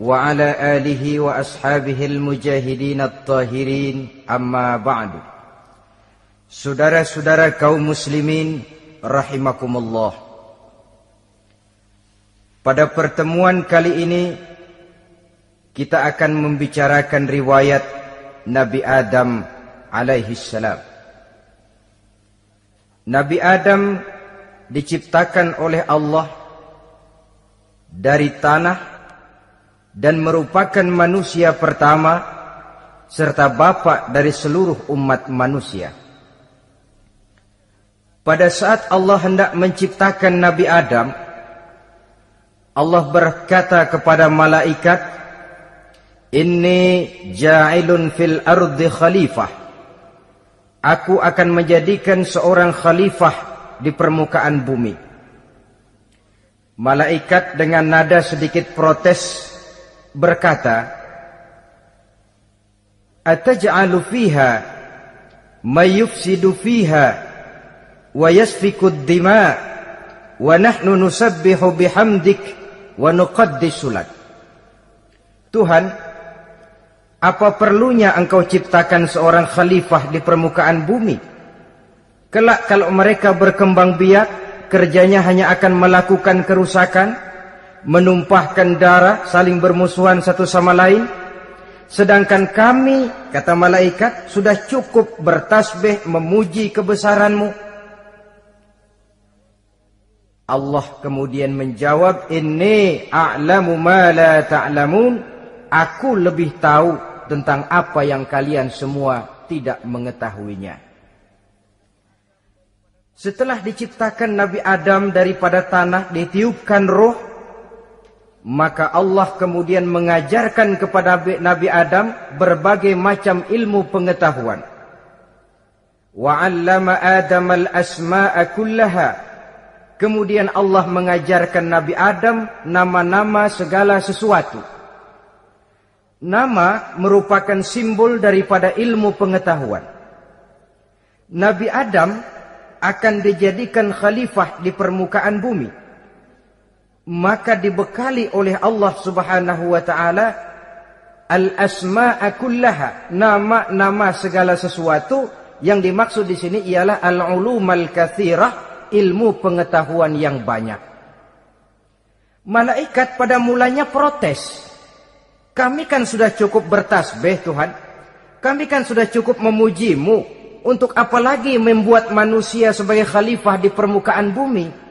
وعلى آله وأصحابه المجاهدين الطاهرين أما بعد Saudara-saudara kaum muslimin rahimakumullah Pada pertemuan kali ini kita akan membicarakan riwayat Nabi Adam alaihi salam Nabi Adam diciptakan oleh Allah dari tanah dan merupakan manusia pertama serta bapa dari seluruh umat manusia. Pada saat Allah hendak menciptakan Nabi Adam, Allah berkata kepada malaikat, Inni ja'ilun fil ardi khalifah. Aku akan menjadikan seorang khalifah di permukaan bumi. Malaikat dengan nada sedikit protes berkata, Ataj'alu fiha mayufsidu fiha wa yasfiku dima wa nahnu nusabbihu bihamdik wa nuqaddisu lak. Tuhan, apa perlunya engkau ciptakan seorang khalifah di permukaan bumi? Kelak kalau mereka berkembang biak, kerjanya hanya akan melakukan kerusakan, menumpahkan darah, saling bermusuhan satu sama lain. Sedangkan kami, kata malaikat, sudah cukup bertasbih memuji kebesaranmu Allah kemudian menjawab, Inni a'lamu ma la ta'lamun. Aku lebih tahu tentang apa yang kalian semua tidak mengetahuinya. Setelah diciptakan Nabi Adam daripada tanah, ditiupkan roh, maka Allah kemudian mengajarkan kepada Nabi Adam berbagai macam ilmu pengetahuan. Wa'allama Adam al-asma'a kullaha Kemudian Allah mengajarkan Nabi Adam nama-nama segala sesuatu. Nama merupakan simbol daripada ilmu pengetahuan. Nabi Adam akan dijadikan khalifah di permukaan bumi. Maka dibekali oleh Allah Subhanahu wa taala al-asma'a kullaha, nama-nama segala sesuatu yang dimaksud di sini ialah al-ulumal katsirah ilmu pengetahuan yang banyak. Malaikat pada mulanya protes. Kami kan sudah cukup bertasbih Tuhan. Kami kan sudah cukup memujimu. Untuk apa lagi membuat manusia sebagai khalifah di permukaan bumi?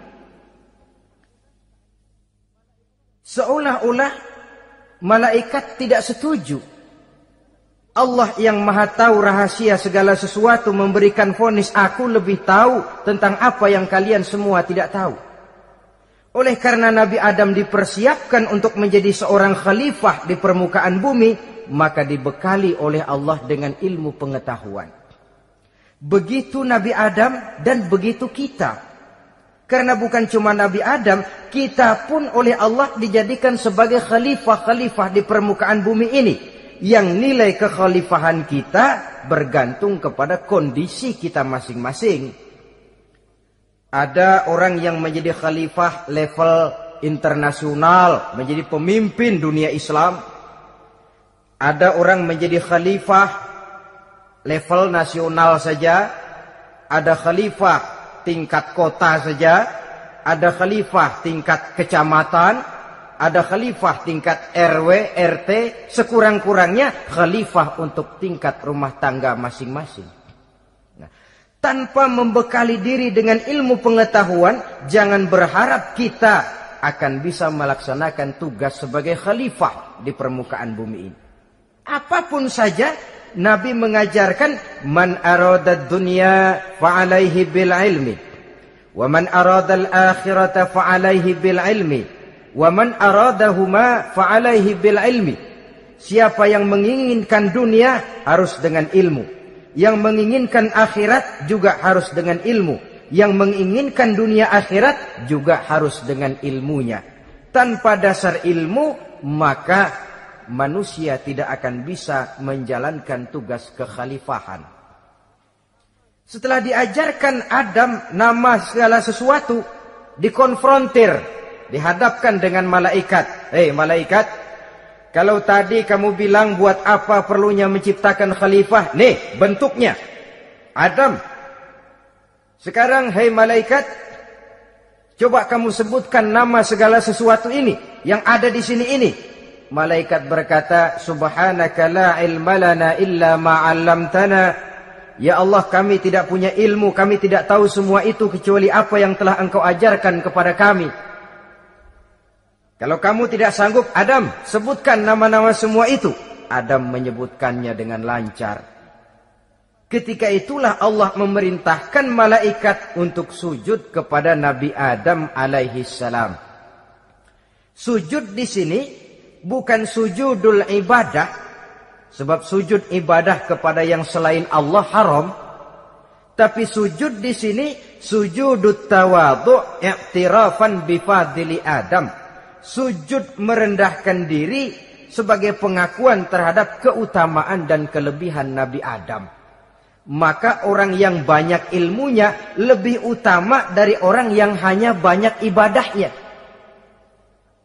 Seolah-olah malaikat tidak setuju Allah yang maha tahu rahasia segala sesuatu memberikan fonis aku lebih tahu tentang apa yang kalian semua tidak tahu. Oleh karena Nabi Adam dipersiapkan untuk menjadi seorang khalifah di permukaan bumi, maka dibekali oleh Allah dengan ilmu pengetahuan. Begitu Nabi Adam dan begitu kita. Karena bukan cuma Nabi Adam, kita pun oleh Allah dijadikan sebagai khalifah-khalifah di permukaan bumi ini yang nilai kekhalifahan kita bergantung kepada kondisi kita masing-masing. Ada orang yang menjadi khalifah level internasional, menjadi pemimpin dunia Islam. Ada orang menjadi khalifah level nasional saja. Ada khalifah tingkat kota saja. Ada khalifah tingkat kecamatan ada khalifah tingkat RW, RT, sekurang-kurangnya khalifah untuk tingkat rumah tangga masing-masing. Nah, tanpa membekali diri dengan ilmu pengetahuan, jangan berharap kita akan bisa melaksanakan tugas sebagai khalifah di permukaan bumi ini. Apa pun saja, Nabi mengajarkan man arada dunya fa'alaihi bil ilmi wa man arada al akhirata fa'alaihi bil ilmi Wa man aradahuma fa'alaihi bil ilmi. Siapa yang menginginkan dunia harus dengan ilmu. Yang menginginkan akhirat juga harus dengan ilmu. Yang menginginkan dunia akhirat juga harus dengan ilmunya. Tanpa dasar ilmu, maka manusia tidak akan bisa menjalankan tugas kekhalifahan. Setelah diajarkan Adam nama segala sesuatu, dikonfrontir, dihadapkan dengan malaikat. Hei malaikat, kalau tadi kamu bilang buat apa perlunya menciptakan khalifah? Nih bentuknya. Adam. Sekarang hei malaikat, coba kamu sebutkan nama segala sesuatu ini yang ada di sini ini. Malaikat berkata, Subhanaka la ilma lana illa ma'allamtana Ya Allah kami tidak punya ilmu, kami tidak tahu semua itu kecuali apa yang telah engkau ajarkan kepada kami. Kalau kamu tidak sanggup, Adam, sebutkan nama-nama semua itu. Adam menyebutkannya dengan lancar. Ketika itulah Allah memerintahkan malaikat untuk sujud kepada Nabi Adam alaihi salam. Sujud di sini bukan sujudul ibadah, Sebab sujud ibadah kepada yang selain Allah haram. Tapi sujud di sini sujudut tawadhu i'tirafan bifadili Adam. Sujud merendahkan diri sebagai pengakuan terhadap keutamaan dan kelebihan Nabi Adam. Maka orang yang banyak ilmunya lebih utama dari orang yang hanya banyak ibadahnya.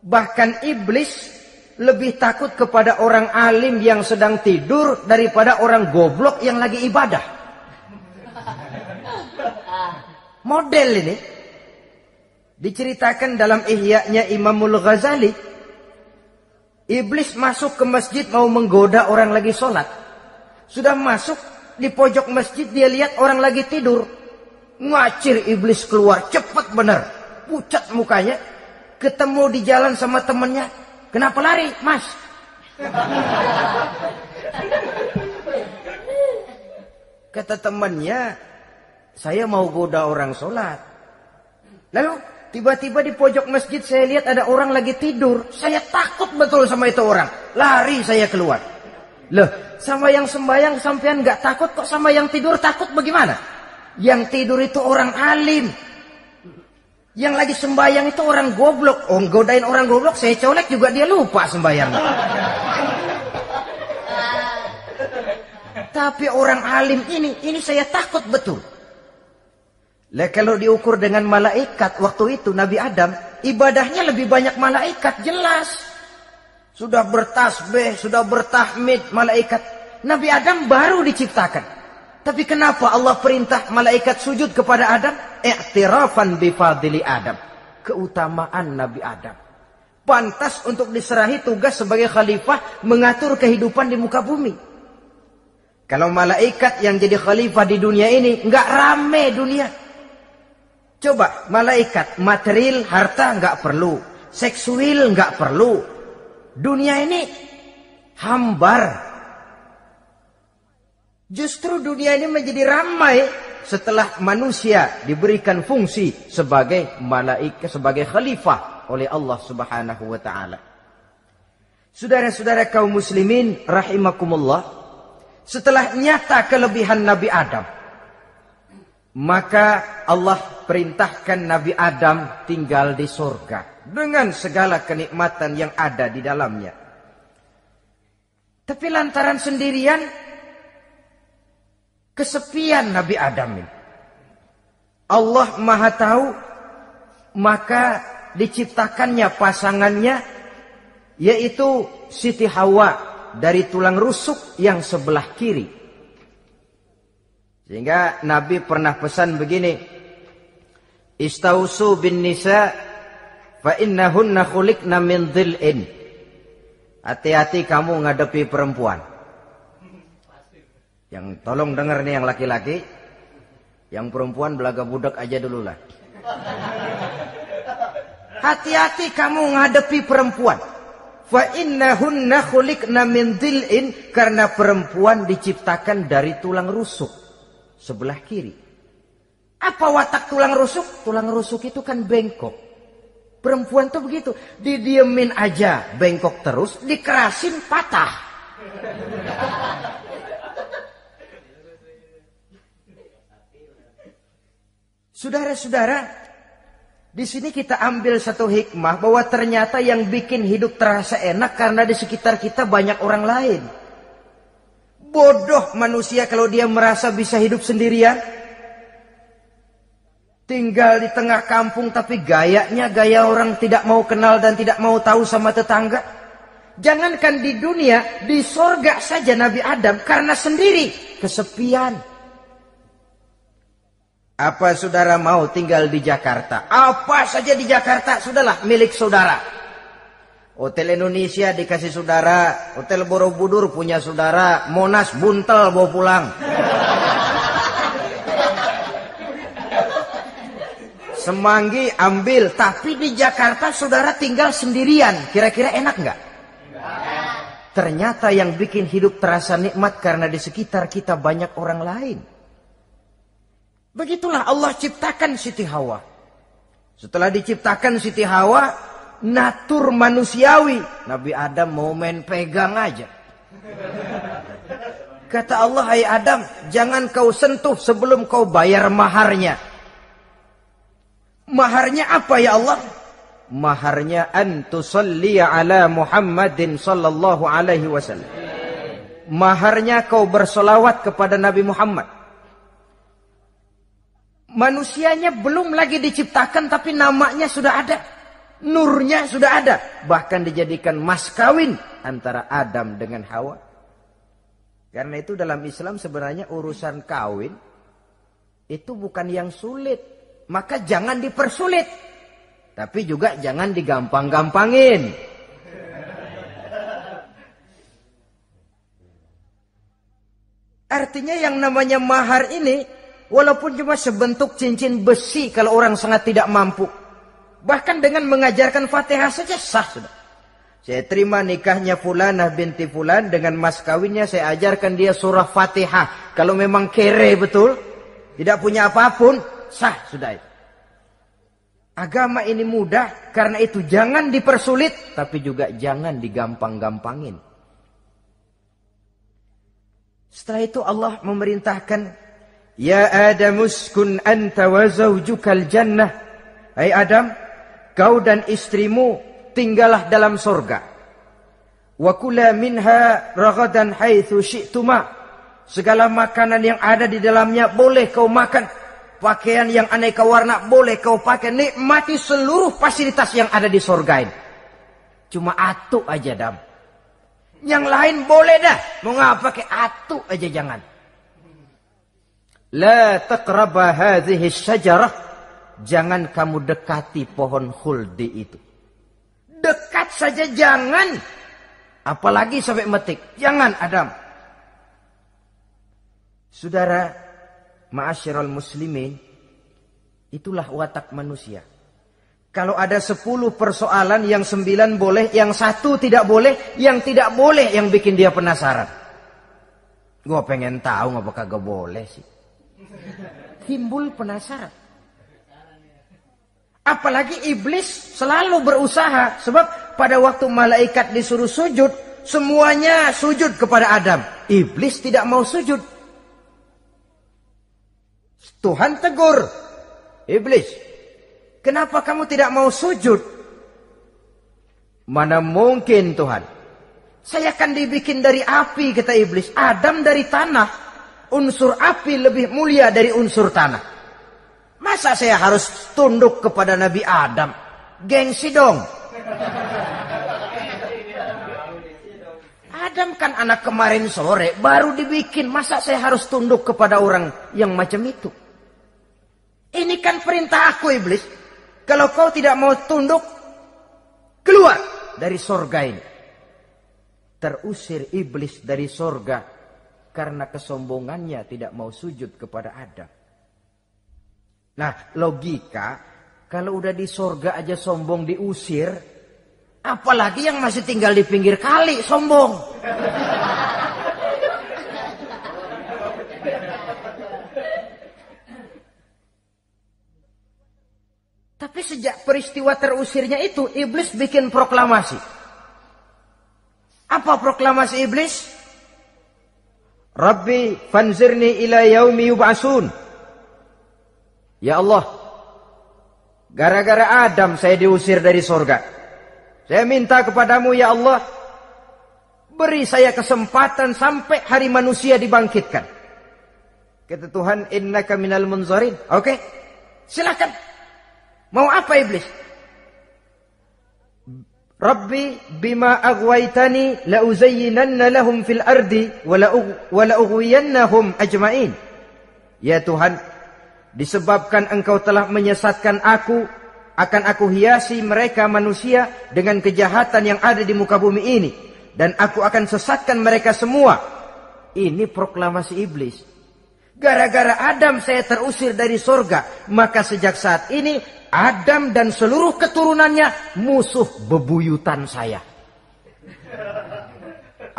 Bahkan iblis lebih takut kepada orang alim yang sedang tidur daripada orang goblok yang lagi ibadah. Model ini diceritakan dalam ihya'nya Imamul Ghazali. Iblis masuk ke masjid mau menggoda orang lagi sholat. Sudah masuk di pojok masjid dia lihat orang lagi tidur. Ngacir iblis keluar cepat benar. Pucat mukanya. Ketemu di jalan sama temannya Kenapa lari, Mas? Kata temannya, saya mau goda orang sholat. Lalu tiba-tiba di pojok masjid saya lihat ada orang lagi tidur. Saya takut betul sama itu orang. Lari saya keluar. Loh, sama yang sembahyang sampean nggak takut kok sama yang tidur takut bagaimana? Yang tidur itu orang alim. Yang lagi sembahyang itu orang goblok. Oh, godain orang goblok, saya colek juga dia lupa sembahyang. Tapi orang alim ini, ini saya takut betul. Lah kalau diukur dengan malaikat waktu itu Nabi Adam, ibadahnya lebih banyak malaikat, jelas. Sudah bertasbih, sudah bertahmid malaikat. Nabi Adam baru diciptakan. Tapi kenapa Allah perintah malaikat sujud kepada Adam? I'tirafan bifadili Adam. Keutamaan Nabi Adam. Pantas untuk diserahi tugas sebagai khalifah mengatur kehidupan di muka bumi. Kalau malaikat yang jadi khalifah di dunia ini nggak rame dunia. Coba malaikat material harta nggak perlu, seksual nggak perlu. Dunia ini hambar Justru dunia ini menjadi ramai setelah manusia diberikan fungsi sebagai malaikat, sebagai khalifah oleh Allah Subhanahu wa taala. Saudara-saudara kaum muslimin rahimakumullah, setelah nyata kelebihan Nabi Adam, maka Allah perintahkan Nabi Adam tinggal di surga dengan segala kenikmatan yang ada di dalamnya. Tapi lantaran sendirian kesepian Nabi Adam ini. Allah Maha tahu maka diciptakannya pasangannya yaitu Siti Hawa dari tulang rusuk yang sebelah kiri. Sehingga Nabi pernah pesan begini, Istausu bin nisa fa innahunna khuliqna min dhil'in. Hati-hati kamu ngadepi perempuan. Yang tolong dengar nih yang laki-laki. Yang perempuan belaga budak aja dulu lah. Hati-hati kamu ngadepi perempuan. Fa innahunna khuliqna min dhil'in karena perempuan diciptakan dari tulang rusuk sebelah kiri. Apa watak tulang rusuk? Tulang rusuk itu kan bengkok. Perempuan tuh begitu. Didiemin aja, bengkok terus, dikerasin patah. Saudara-saudara, di sini kita ambil satu hikmah bahwa ternyata yang bikin hidup terasa enak karena di sekitar kita banyak orang lain. Bodoh manusia kalau dia merasa bisa hidup sendirian. Tinggal di tengah kampung tapi gayanya gaya orang tidak mau kenal dan tidak mau tahu sama tetangga. Jangankan di dunia, di sorga saja Nabi Adam karena sendiri kesepian. Apa saudara mau tinggal di Jakarta? Apa saja di Jakarta, sudahlah milik saudara. Hotel Indonesia dikasih saudara, Hotel Borobudur punya saudara, Monas buntel bawa pulang. Semanggi ambil, tapi di Jakarta saudara tinggal sendirian. Kira-kira enak nggak? Ternyata yang bikin hidup terasa nikmat karena di sekitar kita banyak orang lain. Begitulah Allah ciptakan Siti Hawa. Setelah diciptakan Siti Hawa, natur manusiawi. Nabi Adam mau main pegang aja. Kata Allah, hai Adam, jangan kau sentuh sebelum kau bayar maharnya. Maharnya apa ya Allah? Maharnya antusalliya ala Muhammadin sallallahu alaihi wasallam. Maharnya kau bersolawat kepada Nabi Muhammad Manusianya belum lagi diciptakan tapi namanya sudah ada. Nurnya sudah ada. Bahkan dijadikan mas kawin antara Adam dengan Hawa. Karena itu dalam Islam sebenarnya urusan kawin itu bukan yang sulit. Maka jangan dipersulit. Tapi juga jangan digampang-gampangin. Artinya yang namanya mahar ini Walaupun cuma sebentuk cincin besi kalau orang sangat tidak mampu. Bahkan dengan mengajarkan fatihah saja sah sudah. Saya terima nikahnya Fulanah binti Fulan dengan mas kawinnya saya ajarkan dia surah fatihah. Kalau memang kere betul, tidak punya apa pun, sah sudah itu. Agama ini mudah, karena itu jangan dipersulit, tapi juga jangan digampang-gampangin. Setelah itu Allah memerintahkan Ya Adam uskun anta wa zawjukal jannah. Hai Adam, kau dan istrimu tinggallah dalam sorga. Wa kula minha ragadan haitsu syi'tuma. Segala makanan yang ada di dalamnya boleh kau makan. Pakaian yang aneka warna boleh kau pakai. Nikmati seluruh fasilitas yang ada di sorga ini. Cuma atuk aja dam. Yang lain boleh dah. Mau ngapa pakai atuk aja jangan. La taqraba hadhihi syajarah. Jangan kamu dekati pohon khuldi itu. Dekat saja jangan. Apalagi sampai metik. Jangan Adam. Saudara, ma'asyiral muslimin, itulah watak manusia. Kalau ada sepuluh persoalan yang sembilan boleh, yang satu tidak boleh, yang tidak boleh yang bikin dia penasaran. Gue pengen tahu ngapa kagak boleh sih timbul penasaran. Apalagi iblis selalu berusaha. Sebab pada waktu malaikat disuruh sujud. Semuanya sujud kepada Adam. Iblis tidak mau sujud. Tuhan tegur. Iblis. Kenapa kamu tidak mau sujud? Mana mungkin Tuhan. Saya akan dibikin dari api kata iblis. Adam dari tanah unsur api lebih mulia dari unsur tanah. Masa saya harus tunduk kepada Nabi Adam? Gengsi dong. Adam kan anak kemarin sore baru dibikin. Masa saya harus tunduk kepada orang yang macam itu? Ini kan perintah aku iblis. Kalau kau tidak mau tunduk, keluar dari sorga ini. Terusir iblis dari sorga karena kesombongannya tidak mau sujud kepada Adam. Nah, logika kalau udah di sorga aja sombong diusir, apalagi yang masih tinggal di pinggir kali sombong. Tapi sejak peristiwa terusirnya itu, iblis bikin proklamasi. Apa proklamasi iblis? Rabbi fanzirni ila yaumi yub'asun. Ya Allah, gara-gara Adam saya diusir dari surga. Saya minta kepadamu ya Allah, beri saya kesempatan sampai hari manusia dibangkitkan. Kata Tuhan, innaka minal munzarin. Oke, silakan. Mau apa iblis? Rabbi bima aghwaytani la uzayyinanna lahum fil ardi wa la ughwiyannahum ajma'in. Ya Tuhan, disebabkan engkau telah menyesatkan aku, akan aku hiasi mereka manusia dengan kejahatan yang ada di muka bumi ini. Dan aku akan sesatkan mereka semua. Ini proklamasi iblis. Gara-gara Adam saya terusir dari sorga. Maka sejak saat ini Adam dan seluruh keturunannya musuh bebuyutan saya.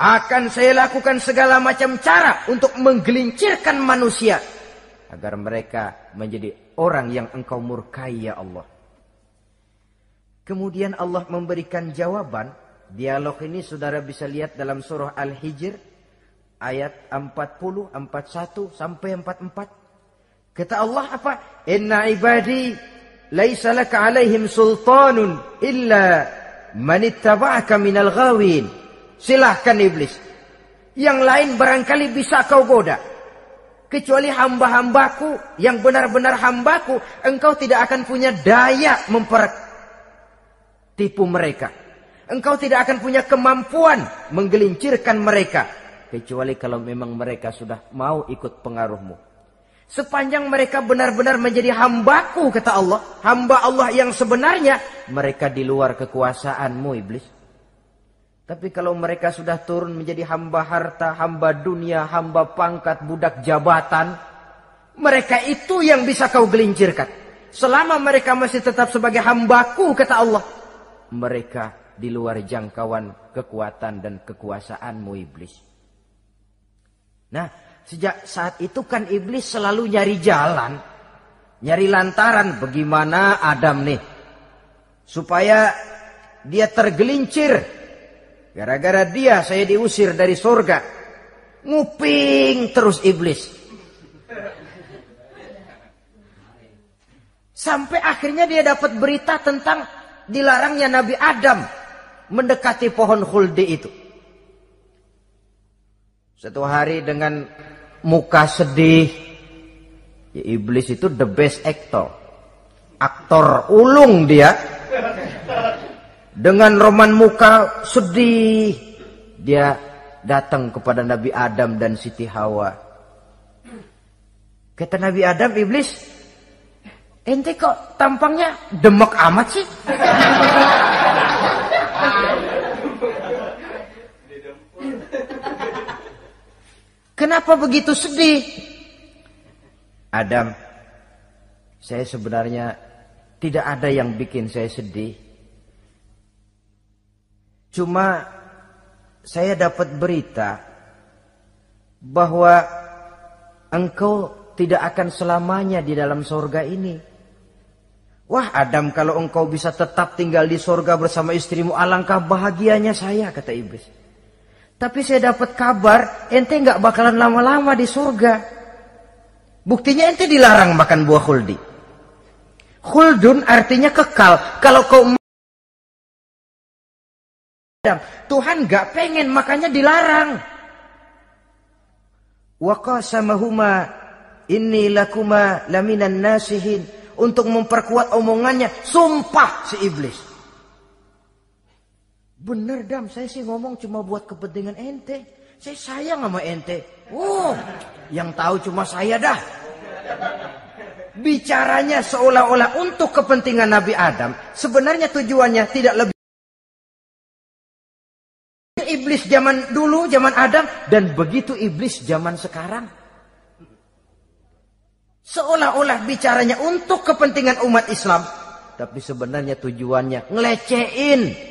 Akan saya lakukan segala macam cara untuk menggelincirkan manusia. Agar mereka menjadi orang yang engkau murkai ya Allah. Kemudian Allah memberikan jawaban. Dialog ini saudara bisa lihat dalam surah Al-Hijr. Ayat 40, 41 sampai 44. Kata Allah apa? Inna ibadi laisa laka alaihim sultanun illa man ittaba'aka minal ghawin. Silahkan iblis. Yang lain barangkali bisa kau goda. Kecuali hamba-hambaku yang benar-benar hambaku. Engkau tidak akan punya daya mempertipu mereka. Engkau tidak akan punya kemampuan menggelincirkan mereka. Kecuali kalau memang mereka sudah mau ikut pengaruhmu. Sepanjang mereka benar-benar menjadi hambaku, kata Allah. Hamba Allah yang sebenarnya. Mereka di luar kekuasaanmu, iblis. Tapi kalau mereka sudah turun menjadi hamba harta, hamba dunia, hamba pangkat, budak jabatan. Mereka itu yang bisa kau gelincirkan. Selama mereka masih tetap sebagai hambaku, kata Allah. Mereka di luar jangkauan kekuatan dan kekuasaanmu, iblis. Nah, Sejak saat itu kan iblis selalu nyari jalan. Nyari lantaran bagaimana Adam nih. Supaya dia tergelincir. Gara-gara dia saya diusir dari surga. Nguping terus iblis. Sampai akhirnya dia dapat berita tentang dilarangnya Nabi Adam mendekati pohon khuldi itu. Satu hari dengan muka sedih. Ya, iblis itu the best actor. Aktor ulung dia. Dengan roman muka sedih. Dia datang kepada Nabi Adam dan Siti Hawa. Kata Nabi Adam, iblis, ente kok tampangnya demek amat sih? Kenapa begitu sedih? Adam, saya sebenarnya tidak ada yang bikin saya sedih. Cuma saya dapat berita bahwa engkau tidak akan selamanya di dalam sorga ini. Wah Adam kalau engkau bisa tetap tinggal di sorga bersama istrimu alangkah bahagianya saya kata iblis. Tapi saya dapat kabar ente nggak bakalan lama-lama di surga. Buktinya ente dilarang makan buah khuldi. Khuldun artinya kekal. Kalau kau Tuhan nggak pengen makanya dilarang. Wa qasamahuma inni lakuma laminan nasihin untuk memperkuat omongannya sumpah si iblis Bener dam, saya sih ngomong cuma buat kepentingan ente. Saya sayang sama ente. Oh, yang tahu cuma saya dah. Bicaranya seolah-olah untuk kepentingan Nabi Adam. Sebenarnya tujuannya tidak lebih iblis zaman dulu, zaman Adam, dan begitu iblis zaman sekarang. Seolah-olah bicaranya untuk kepentingan umat Islam, tapi sebenarnya tujuannya ngelecehin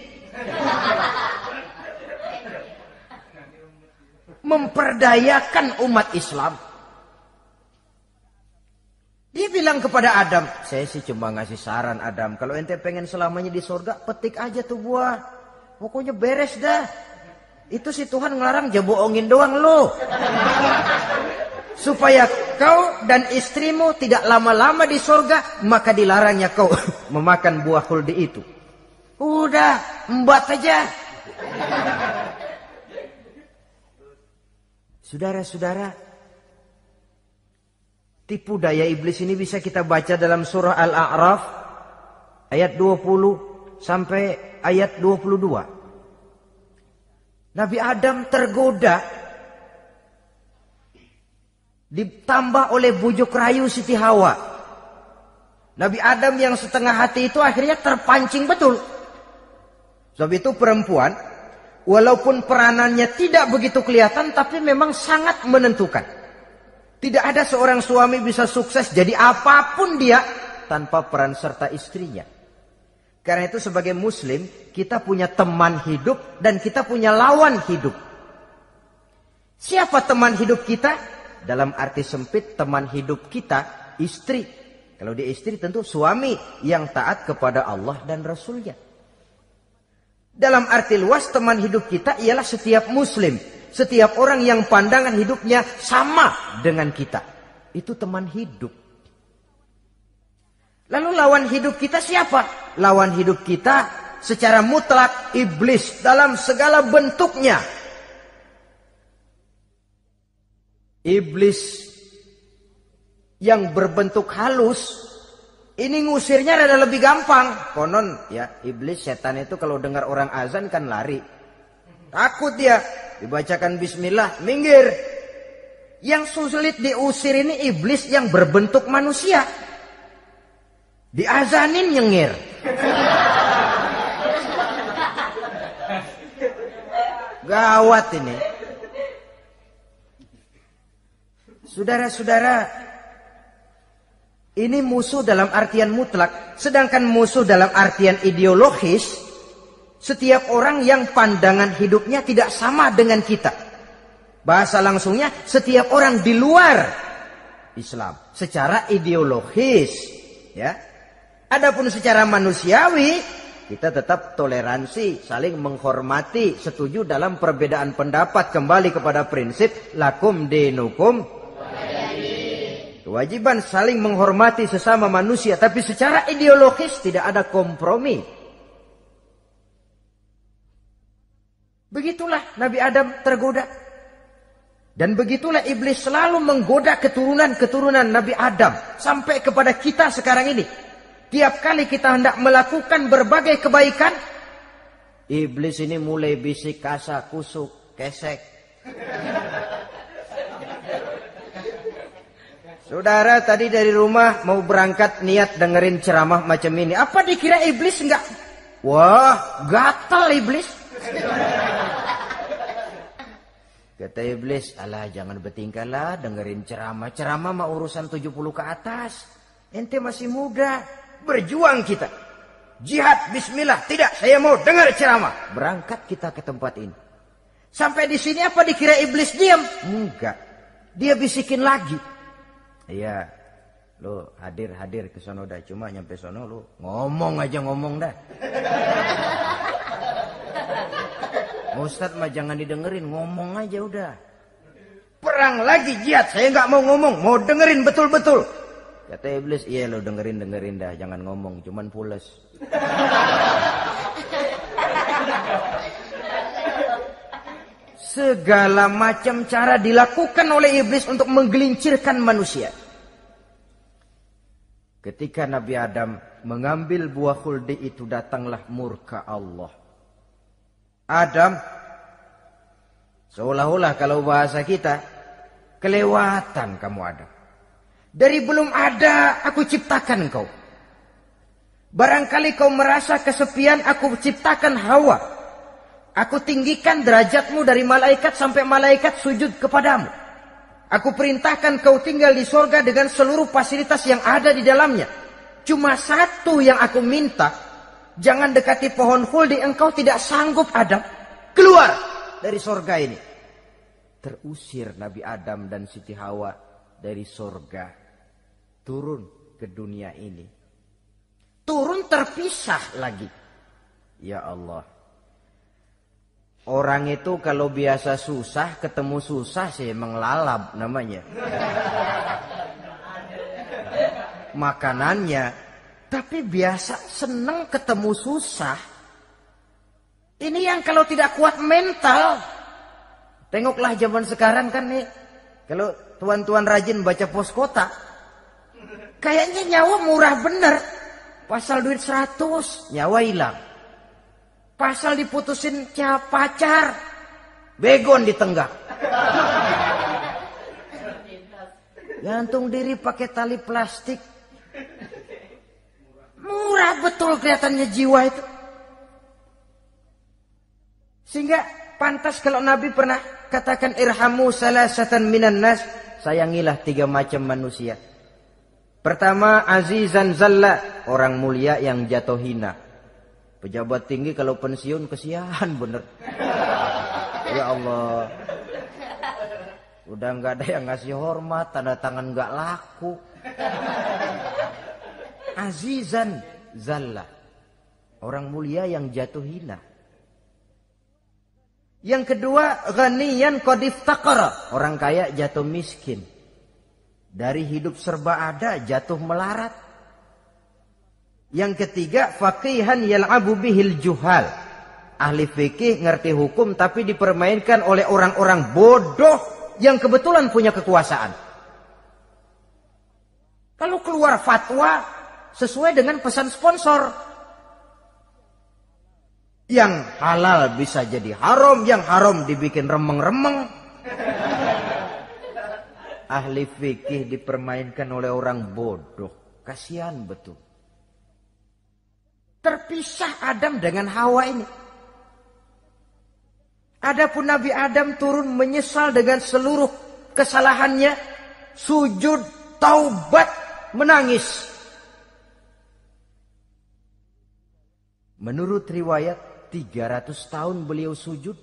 Memperdayakan umat Islam. Dia bilang kepada Adam, saya sih cuma ngasih saran Adam, kalau ente pengen selamanya di surga, petik aja tuh buah. Pokoknya beres dah. Itu si Tuhan ngelarang bohongin doang lo. Supaya kau dan istrimu tidak lama-lama di surga, maka dilarangnya kau memakan buah huldi itu. Udah, embat aja. Saudara-saudara, tipu daya iblis ini bisa kita baca dalam surah Al-A'raf ayat 20 sampai ayat 22. Nabi Adam tergoda ditambah oleh bujuk rayu Siti Hawa. Nabi Adam yang setengah hati itu akhirnya terpancing betul. Sebab itu perempuan walaupun peranannya tidak begitu kelihatan tapi memang sangat menentukan. Tidak ada seorang suami bisa sukses jadi apa pun dia tanpa peran serta istrinya. Karena itu sebagai muslim kita punya teman hidup dan kita punya lawan hidup. Siapa teman hidup kita? Dalam arti sempit teman hidup kita istri. Kalau dia istri tentu suami yang taat kepada Allah dan Rasulnya. Dalam arti luas teman hidup kita ialah setiap muslim setiap orang yang pandangan hidupnya sama dengan kita. Itu teman hidup. Lalu lawan hidup kita siapa? Lawan hidup kita secara mutlak iblis dalam segala bentuknya. Iblis yang berbentuk halus ini ngusirnya ada lebih gampang. Konon ya iblis setan itu kalau dengar orang azan kan lari. Takut dia. Dibacakan bismillah, minggir. Yang sulit diusir ini iblis yang berbentuk manusia. Diazanin nyengir. Gawat ini. Saudara-saudara, ini musuh dalam artian mutlak, sedangkan musuh dalam artian ideologis setiap orang yang pandangan hidupnya tidak sama dengan kita. Bahasa langsungnya setiap orang di luar Islam secara ideologis, ya. Adapun secara manusiawi kita tetap toleransi, saling menghormati, setuju dalam perbedaan pendapat kembali kepada prinsip lakum dinukum kewajiban saling menghormati sesama manusia tapi secara ideologis tidak ada kompromi. Begitulah Nabi Adam tergoda. Dan begitulah iblis selalu menggoda keturunan-keturunan Nabi Adam. Sampai kepada kita sekarang ini. Tiap kali kita hendak melakukan berbagai kebaikan. Iblis ini mulai bisik kasa, kusuk, kesek. Saudara tadi dari rumah mau berangkat niat dengerin ceramah macam ini. Apa dikira iblis enggak? Wah, gatal iblis. Kata iblis, alah jangan bertingkahlah dengerin ceramah. Ceramah mah urusan 70 ke atas. Ente masih muda. Berjuang kita. Jihad, bismillah. Tidak, saya mau dengar ceramah. Berangkat kita ke tempat ini. Sampai di sini apa dikira iblis diam? Enggak. Dia bisikin lagi. Iya, lo hadir-hadir ke sono dah. Cuma nyampe sono lo ngomong aja ngomong dah. Ustadz mah jangan didengerin, ngomong aja udah. Perang lagi jihad, saya nggak mau ngomong, mau dengerin betul-betul. Kata iblis, iya lo dengerin dengerin dah, jangan ngomong, cuman pules. Segala macam cara dilakukan oleh iblis untuk menggelincirkan manusia. Ketika Nabi Adam mengambil buah khuldi itu datanglah murka Allah. Adam seolah-olah kalau bahasa kita kelewatan kamu Adam. Dari belum ada aku ciptakan kau. Barangkali kau merasa kesepian aku ciptakan Hawa. Aku tinggikan derajatmu dari malaikat sampai malaikat sujud kepadamu. Aku perintahkan kau tinggal di sorga dengan seluruh fasilitas yang ada di dalamnya. Cuma satu yang aku minta, Jangan dekati pohon huldi, engkau tidak sanggup Adam. Keluar dari sorga ini. Terusir Nabi Adam dan Siti Hawa dari sorga. turun ke dunia ini. Turun terpisah lagi. Ya Allah. Orang itu kalau biasa susah, ketemu susah sih lalap namanya. Makanannya. Tapi biasa seneng ketemu susah. Ini yang kalau tidak kuat mental. Tengoklah zaman sekarang kan nih. Kalau tuan-tuan rajin baca pos kota. Kayaknya nyawa murah bener. Pasal duit 100, nyawa hilang. Pasal diputusin pacar, begon di tenggak. Gantung diri pakai tali plastik. Murah betul kelihatannya jiwa itu. Sehingga pantas kalau Nabi pernah katakan irhamu salasatan minan nas. Sayangilah tiga macam manusia. Pertama azizan zalla. Orang mulia yang jatuh hina. Pejabat tinggi kalau pensiun kesian bener. Ya Allah. Udah nggak ada yang ngasih hormat, tanda tangan nggak laku. Azizan zalla. Orang mulia yang jatuh hina. Yang kedua, ghaniyan taqara. Orang kaya jatuh miskin. Dari hidup serba ada jatuh melarat. Yang ketiga, faqihan yal'abu bihil juhal. Ahli fikih ngerti hukum tapi dipermainkan oleh orang-orang bodoh yang kebetulan punya kekuasaan. Kalau keluar fatwa sesuai dengan pesan sponsor, yang halal bisa jadi haram, yang haram dibikin remeng-remeng. Ahli fikih dipermainkan oleh orang bodoh. Kasihan betul. Terpisah Adam dengan Hawa ini. Adapun Nabi Adam turun menyesal dengan seluruh kesalahannya. Sujud, taubat, menangis. Menurut riwayat 300 tahun beliau sujud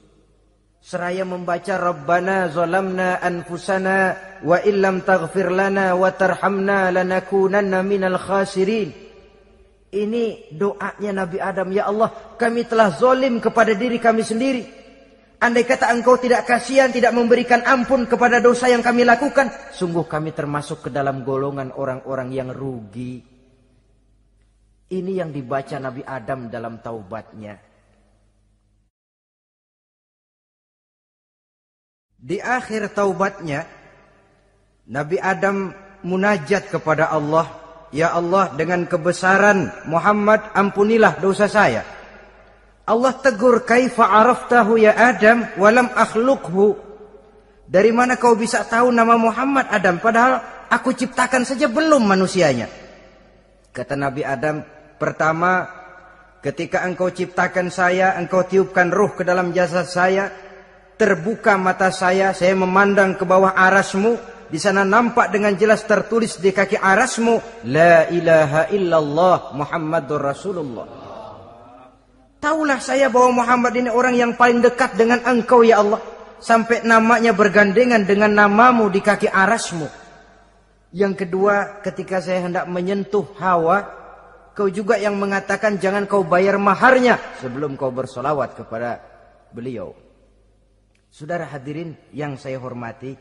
seraya membaca Rabbana zalamna anfusana wa illam taghfir lana wa tarhamna lanakunanna minal khasirin. Ini doanya Nabi Adam, ya Allah, kami telah zolim kepada diri kami sendiri. Andai kata engkau tidak kasihan, tidak memberikan ampun kepada dosa yang kami lakukan, sungguh kami termasuk ke dalam golongan orang-orang yang rugi. Ini yang dibaca Nabi Adam dalam taubatnya. Di akhir taubatnya, Nabi Adam munajat kepada Allah, Ya Allah dengan kebesaran Muhammad ampunilah dosa saya. Allah tegur kaifa araftahu ya Adam walam akhluqhu. Dari mana kau bisa tahu nama Muhammad Adam padahal aku ciptakan saja belum manusianya. Kata Nabi Adam, pertama ketika engkau ciptakan saya, engkau tiupkan ruh ke dalam jasad saya, terbuka mata saya, saya memandang ke bawah arasmu, di sana nampak dengan jelas tertulis di kaki arasmu, La ilaha illallah Muhammadur Rasulullah. Taulah saya bahwa Muhammad ini orang yang paling dekat dengan engkau ya Allah. Sampai namanya bergandengan dengan namamu di kaki arasmu. Yang kedua ketika saya hendak menyentuh hawa. Kau juga yang mengatakan jangan kau bayar maharnya. Sebelum kau bersolawat kepada beliau. Saudara hadirin yang saya hormati,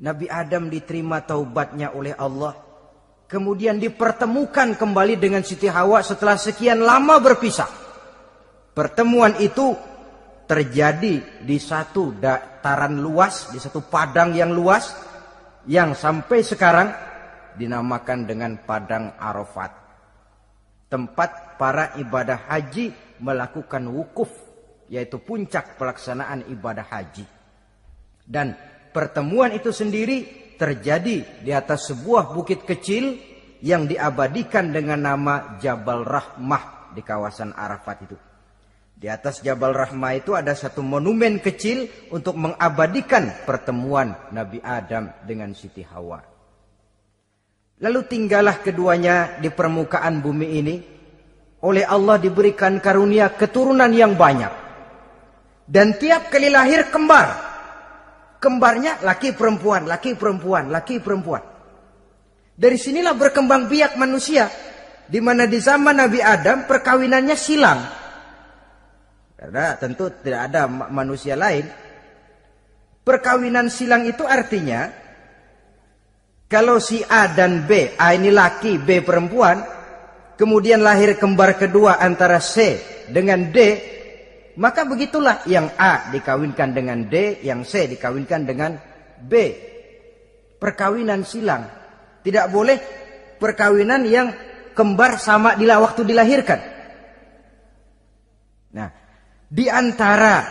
Nabi Adam diterima taubatnya oleh Allah. Kemudian dipertemukan kembali dengan Siti Hawa setelah sekian lama berpisah. Pertemuan itu terjadi di satu dataran luas, di satu padang yang luas, yang sampai sekarang dinamakan dengan Padang Arafat. Tempat para ibadah haji melakukan wukuf yaitu puncak pelaksanaan ibadah haji. Dan pertemuan itu sendiri terjadi di atas sebuah bukit kecil yang diabadikan dengan nama Jabal Rahmah di kawasan Arafat itu. Di atas Jabal Rahmah itu ada satu monumen kecil untuk mengabadikan pertemuan Nabi Adam dengan Siti Hawa. Lalu tinggallah keduanya di permukaan bumi ini. Oleh Allah diberikan karunia keturunan yang banyak. Dan tiap kali lahir kembar. Kembarnya laki perempuan, laki perempuan, laki perempuan. Dari sinilah berkembang biak manusia. Di mana di zaman Nabi Adam perkawinannya silang. Karena tentu tidak ada manusia lain. Perkawinan silang itu artinya kalau si A dan B, A ini laki, B perempuan, kemudian lahir kembar kedua antara C dengan D, maka begitulah yang A dikawinkan dengan D, yang C dikawinkan dengan B. Perkawinan silang. Tidak boleh perkawinan yang kembar sama di waktu dilahirkan. Nah, di antara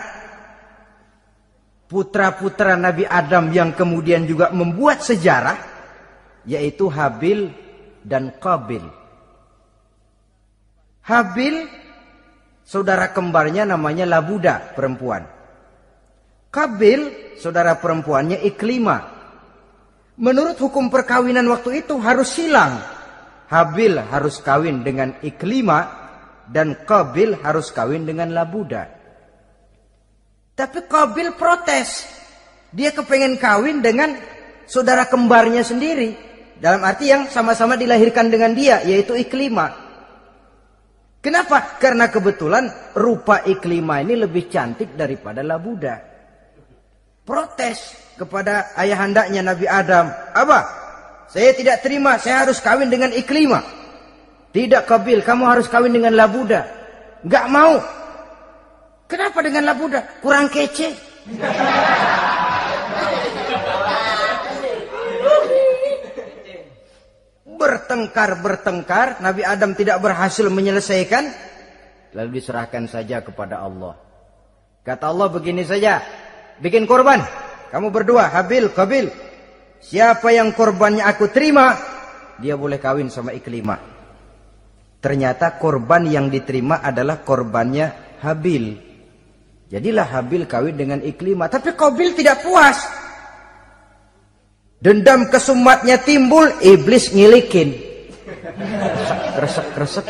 putra-putra Nabi Adam yang kemudian juga membuat sejarah yaitu Habil dan Qabil. Habil saudara kembarnya namanya Labuda perempuan. Kabil saudara perempuannya Iklima. Menurut hukum perkawinan waktu itu harus silang. Habil harus kawin dengan Iklima dan Kabil harus kawin dengan Labuda. Tapi Kabil protes. Dia kepengen kawin dengan saudara kembarnya sendiri. Dalam arti yang sama-sama dilahirkan dengan dia, yaitu Iklima. Kenapa? Karena kebetulan rupa Iklima ini lebih cantik daripada Labuda. Protes kepada ayahandanya Nabi Adam. Apa? Saya tidak terima, saya harus kawin dengan Iklima. Tidak Kabil, kamu harus kawin dengan Labuda. Gak mau. Kenapa dengan Labuda? Kurang kece. Bertengkar bertengkar Nabi Adam tidak berhasil menyelesaikan lalu diserahkan saja kepada Allah kata Allah begini saja bikin korban kamu berdua, Habil, Kabil. Siapa yang korbannya aku terima, dia boleh kawin sama Iklimah. Ternyata korban yang diterima adalah korbannya Habil. Jadilah Habil kawin dengan Iklimah. Tapi Kabil tidak puas. Dendam kesumatnya timbul, iblis ngilikin. Kresek, kresek.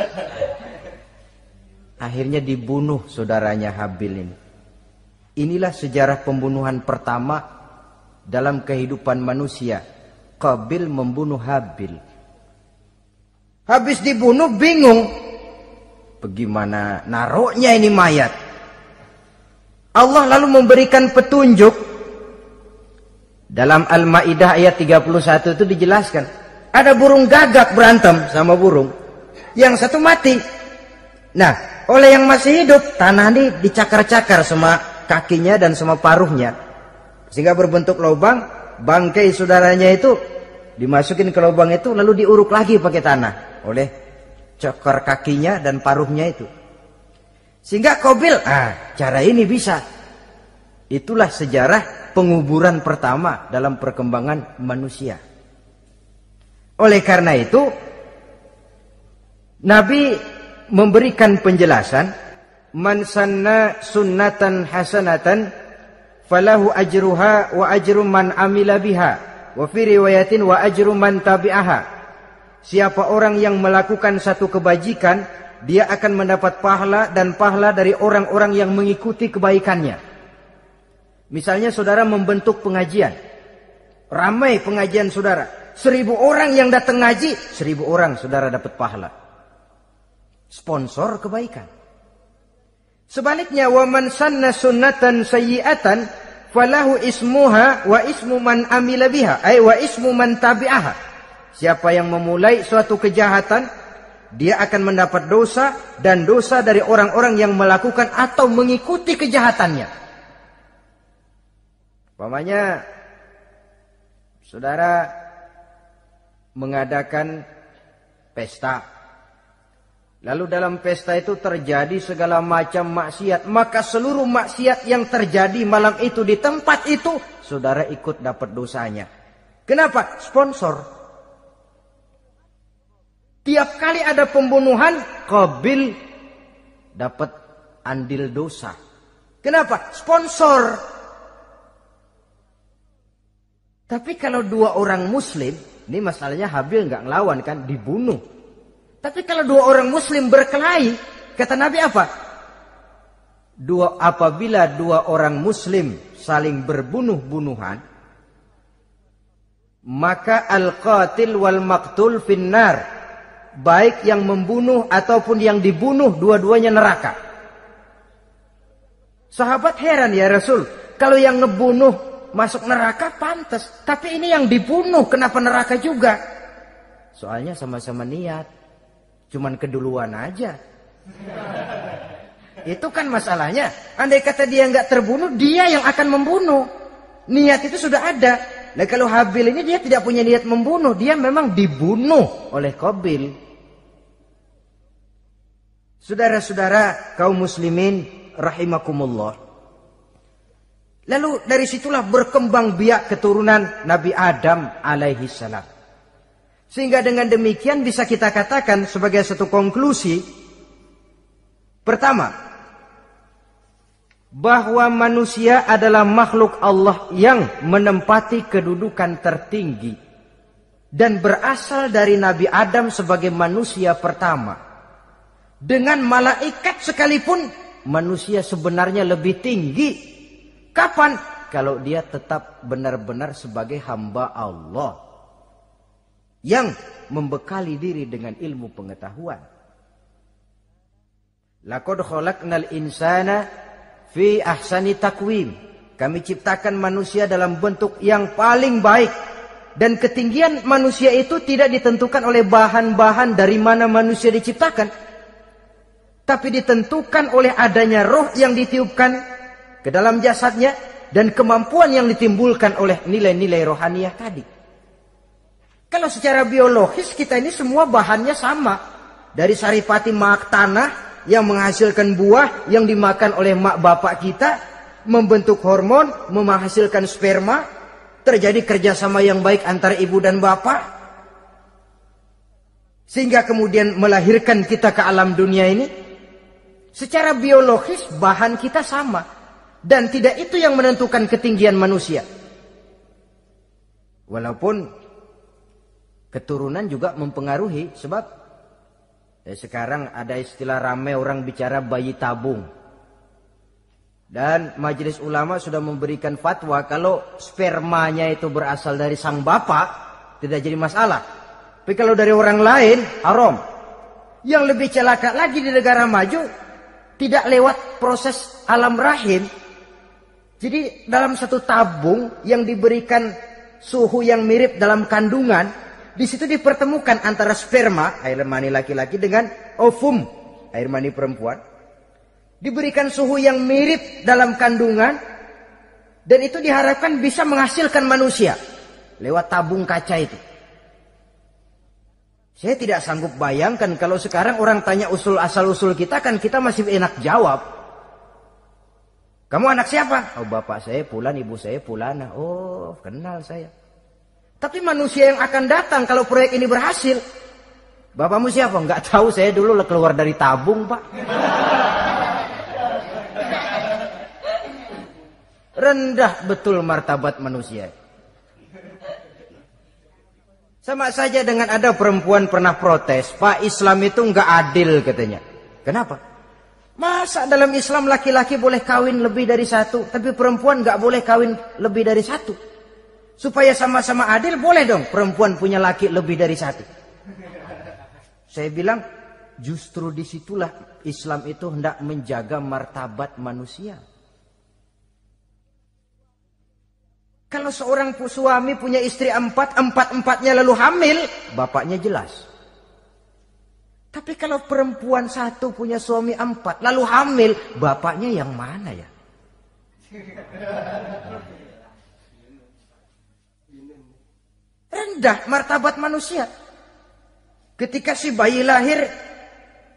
Akhirnya dibunuh saudaranya Habil ini. Inilah sejarah pembunuhan pertama dalam kehidupan manusia. Qabil membunuh Habil. Habis dibunuh bingung. Bagaimana naroknya ini mayat? Allah lalu memberikan petunjuk. Dalam Al-Ma'idah ayat 31 itu dijelaskan. Ada burung gagak berantem sama burung. Yang satu mati. Nah, oleh yang masih hidup, tanah ini dicakar-cakar sama kakinya dan sama paruhnya sehingga berbentuk lubang bangkai saudaranya itu dimasukin ke lubang itu lalu diuruk lagi pakai tanah oleh cokor kakinya dan paruhnya itu sehingga Kobil ah cara ini bisa itulah sejarah penguburan pertama dalam perkembangan manusia. Oleh karena itu Nabi memberikan penjelasan man sanna sunnatan hasanatan falahu ajruha wa ajru man amila biha wa fi riwayatin wa ajru man tabi'aha. Siapa orang yang melakukan satu kebajikan dia akan mendapat pahala dan pahala dari orang-orang yang mengikuti kebaikannya misalnya saudara membentuk pengajian ramai pengajian saudara seribu orang yang datang ngaji seribu orang saudara dapat pahala sponsor kebaikan Sebaliknya wa man sanna sunnatan sayyi'atan falahu ismuha wa ismu man amila biha ay wa ismu man tabi'aha. Siapa yang memulai suatu kejahatan dia akan mendapat dosa dan dosa dari orang-orang yang melakukan atau mengikuti kejahatannya. Umpamanya saudara mengadakan pesta Lalu dalam pesta itu terjadi segala macam maksiat. Maka seluruh maksiat yang terjadi malam itu di tempat itu. Saudara ikut dapat dosanya. Kenapa? Sponsor. Tiap kali ada pembunuhan. Kabil dapat andil dosa. Kenapa? Sponsor. Tapi kalau dua orang muslim. Ini masalahnya Habil nggak ngelawan kan. Dibunuh. Tapi kalau dua orang muslim berkelahi, kata Nabi apa? Dua apabila dua orang muslim saling berbunuh-bunuhan, maka al-qatil wal maktul finnar baik yang membunuh ataupun yang dibunuh dua-duanya neraka sahabat heran ya Rasul kalau yang ngebunuh masuk neraka pantas tapi ini yang dibunuh kenapa neraka juga soalnya sama-sama niat cuman keduluan aja itu kan masalahnya. Andai kata dia nggak terbunuh, dia yang akan membunuh. Niat itu sudah ada. Nah kalau Habil ini dia tidak punya niat membunuh, dia memang dibunuh oleh Qabil. Saudara-saudara kaum muslimin rahimakumullah. Lalu dari situlah berkembang biak keturunan Nabi Adam alaihi salam. Sehingga dengan demikian bisa kita katakan sebagai satu konklusi. Pertama, bahwa manusia adalah makhluk Allah yang menempati kedudukan tertinggi dan berasal dari Nabi Adam sebagai manusia pertama. Dengan malaikat sekalipun manusia sebenarnya lebih tinggi. Kapan? Kalau dia tetap benar-benar sebagai hamba Allah yang membekali diri dengan ilmu pengetahuan. Laqad khalaqnal insana fi ahsani takwim. Kami ciptakan manusia dalam bentuk yang paling baik. Dan ketinggian manusia itu tidak ditentukan oleh bahan-bahan dari mana manusia diciptakan. Tapi ditentukan oleh adanya roh yang ditiupkan ke dalam jasadnya. Dan kemampuan yang ditimbulkan oleh nilai-nilai rohaniah tadi. Kalau secara biologis kita ini semua bahannya sama. Dari saripati mak tanah yang menghasilkan buah yang dimakan oleh mak bapak kita, membentuk hormon, menghasilkan sperma, terjadi kerjasama yang baik antara ibu dan bapak, sehingga kemudian melahirkan kita ke alam dunia ini. Secara biologis bahan kita sama dan tidak itu yang menentukan ketinggian manusia. Walaupun keturunan juga mempengaruhi sebab Ya, sekarang ada istilah ramai orang bicara bayi tabung. Dan majelis ulama sudah memberikan fatwa kalau spermanya itu berasal dari sang bapak tidak jadi masalah. Tapi kalau dari orang lain haram. Yang lebih celaka lagi di negara maju tidak lewat proses alam rahim. Jadi dalam satu tabung yang diberikan suhu yang mirip dalam kandungan di situ dipertemukan antara sperma, air mani laki-laki dengan ovum, air mani perempuan. Diberikan suhu yang mirip dalam kandungan dan itu diharapkan bisa menghasilkan manusia lewat tabung kaca itu. Saya tidak sanggup bayangkan kalau sekarang orang tanya usul asal usul kita kan kita masih enak jawab. Kamu anak siapa? Oh bapak saya Pulan, ibu saya Pulana. Oh kenal saya. Tapi manusia yang akan datang kalau proyek ini berhasil. Bapakmu siapa? Enggak tahu saya dulu keluar dari tabung pak. Rendah betul martabat manusia. Sama saja dengan ada perempuan pernah protes. Pak Islam itu enggak adil katanya. Kenapa? Masa dalam Islam laki-laki boleh kawin lebih dari satu. Tapi perempuan enggak boleh kawin lebih dari satu. Supaya sama-sama adil boleh dong perempuan punya laki lebih dari satu. Saya bilang justru di situlah Islam itu hendak menjaga martabat manusia. Kalau seorang suami punya istri empat, empat-empatnya lalu hamil, bapaknya jelas. Tapi kalau perempuan satu punya suami empat, lalu hamil, bapaknya yang mana ya? Rendah martabat manusia. Ketika si bayi lahir,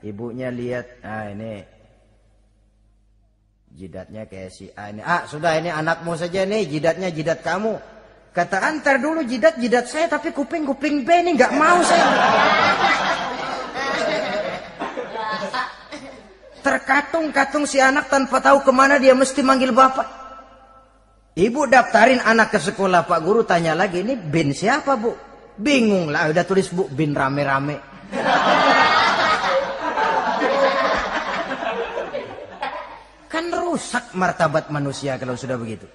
ibunya lihat, ah ini jidatnya kayak si A ini. Ah sudah ini anakmu saja nih, jidatnya jidat kamu. Kata antar dulu jidat jidat saya, tapi kuping kuping B ini nggak mau saya. Terkatung-katung si anak tanpa tahu ke mana dia mesti manggil bapak. Ibu daftarin anak ke sekolah, Pak Guru tanya lagi, ini bin siapa Bu? Bingung lah, udah tulis Bu, bin rame-rame. kan rusak martabat manusia kalau sudah begitu.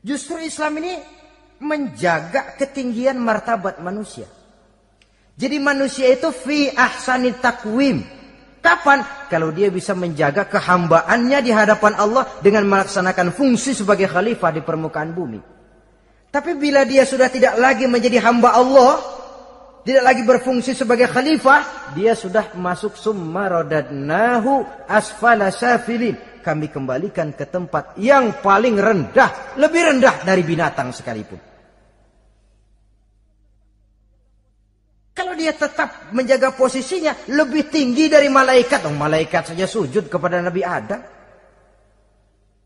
Justru Islam ini menjaga ketinggian martabat manusia. Jadi manusia itu fi ahsani takwim. Kapan? Kalau dia bisa menjaga kehambaannya di hadapan Allah dengan melaksanakan fungsi sebagai khalifah di permukaan bumi. Tapi bila dia sudah tidak lagi menjadi hamba Allah, tidak lagi berfungsi sebagai khalifah, dia sudah masuk summa radadnahu asfala safilin. Kami kembalikan ke tempat yang paling rendah, lebih rendah dari binatang sekalipun. Kalau dia tetap menjaga posisinya lebih tinggi dari malaikat, oh, malaikat saja sujud kepada Nabi Adam.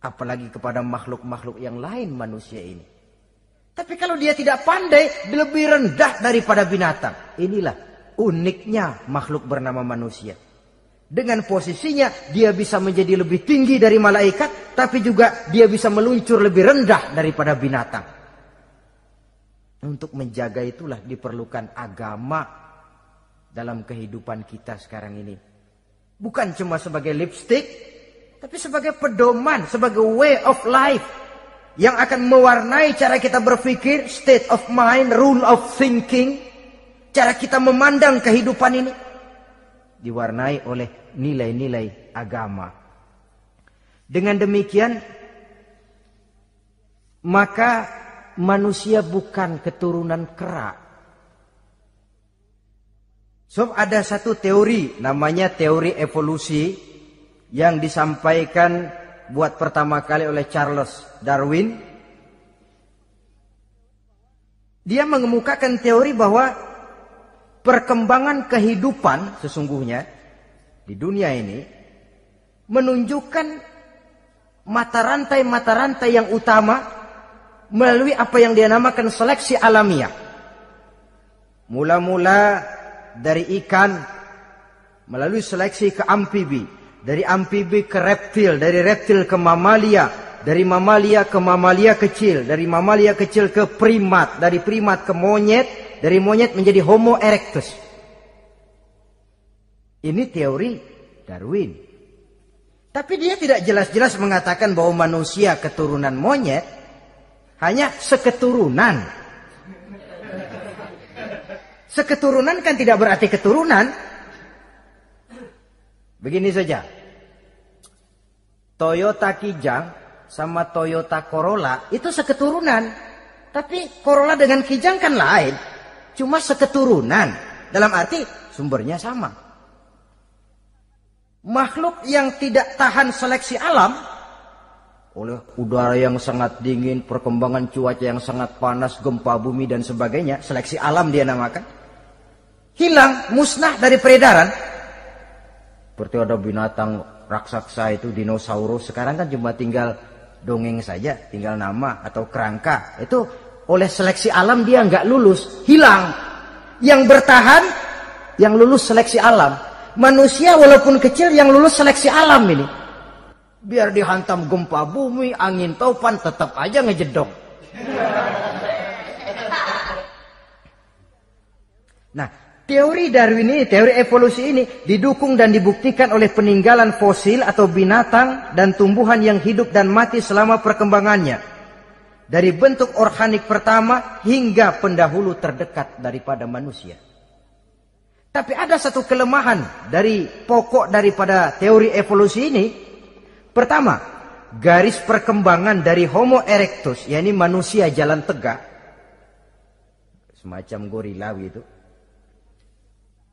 Apalagi kepada makhluk-makhluk yang lain manusia ini. Tapi kalau dia tidak pandai, lebih rendah daripada binatang. Inilah uniknya makhluk bernama manusia. Dengan posisinya, dia bisa menjadi lebih tinggi dari malaikat, tapi juga dia bisa meluncur lebih rendah daripada binatang. Untuk menjaga itulah diperlukan agama dalam kehidupan kita sekarang ini. Bukan cuma sebagai lipstick, tapi sebagai pedoman, sebagai way of life yang akan mewarnai cara kita berpikir, state of mind, rule of thinking, cara kita memandang kehidupan ini diwarnai oleh nilai-nilai agama. Dengan demikian maka manusia bukan keturunan kera. So ada satu teori namanya teori evolusi yang disampaikan buat pertama kali oleh Charles Darwin. Dia mengemukakan teori bahwa perkembangan kehidupan sesungguhnya di dunia ini menunjukkan mata rantai-mata rantai yang utama melalui apa yang dia namakan seleksi alamiah. Mula-mula dari ikan melalui seleksi ke amfibi, dari amfibi ke reptil, dari reptil ke mamalia, dari mamalia ke mamalia kecil, dari mamalia kecil ke primat, dari primat ke monyet, dari monyet menjadi Homo erectus. Ini teori Darwin. Tapi dia tidak jelas-jelas mengatakan bahwa manusia keturunan monyet, hanya seketurunan. Seketurunan kan tidak berarti keturunan. Begini saja. Toyota Kijang sama Toyota Corolla itu seketurunan. Tapi Corolla dengan Kijang kan lain. Cuma seketurunan. Dalam arti sumbernya sama. Makhluk yang tidak tahan seleksi alam oleh udara yang sangat dingin, perkembangan cuaca yang sangat panas, gempa bumi dan sebagainya, seleksi alam dia namakan. Hilang, musnah dari peredaran. Seperti ada binatang raksasa itu dinosaurus, sekarang kan cuma tinggal dongeng saja, tinggal nama atau kerangka. Itu oleh seleksi alam dia nggak lulus, hilang. Yang bertahan, yang lulus seleksi alam. Manusia walaupun kecil yang lulus seleksi alam ini. Biar dihantam gempa bumi, angin topan, tetap aja ngejedok. Nah, teori Darwin ini, teori evolusi ini didukung dan dibuktikan oleh peninggalan fosil atau binatang dan tumbuhan yang hidup dan mati selama perkembangannya. Dari bentuk organik pertama hingga pendahulu terdekat daripada manusia. Tapi ada satu kelemahan dari pokok daripada teori evolusi ini, Pertama, garis perkembangan dari Homo erectus, yakni manusia jalan tegak, semacam gorila itu,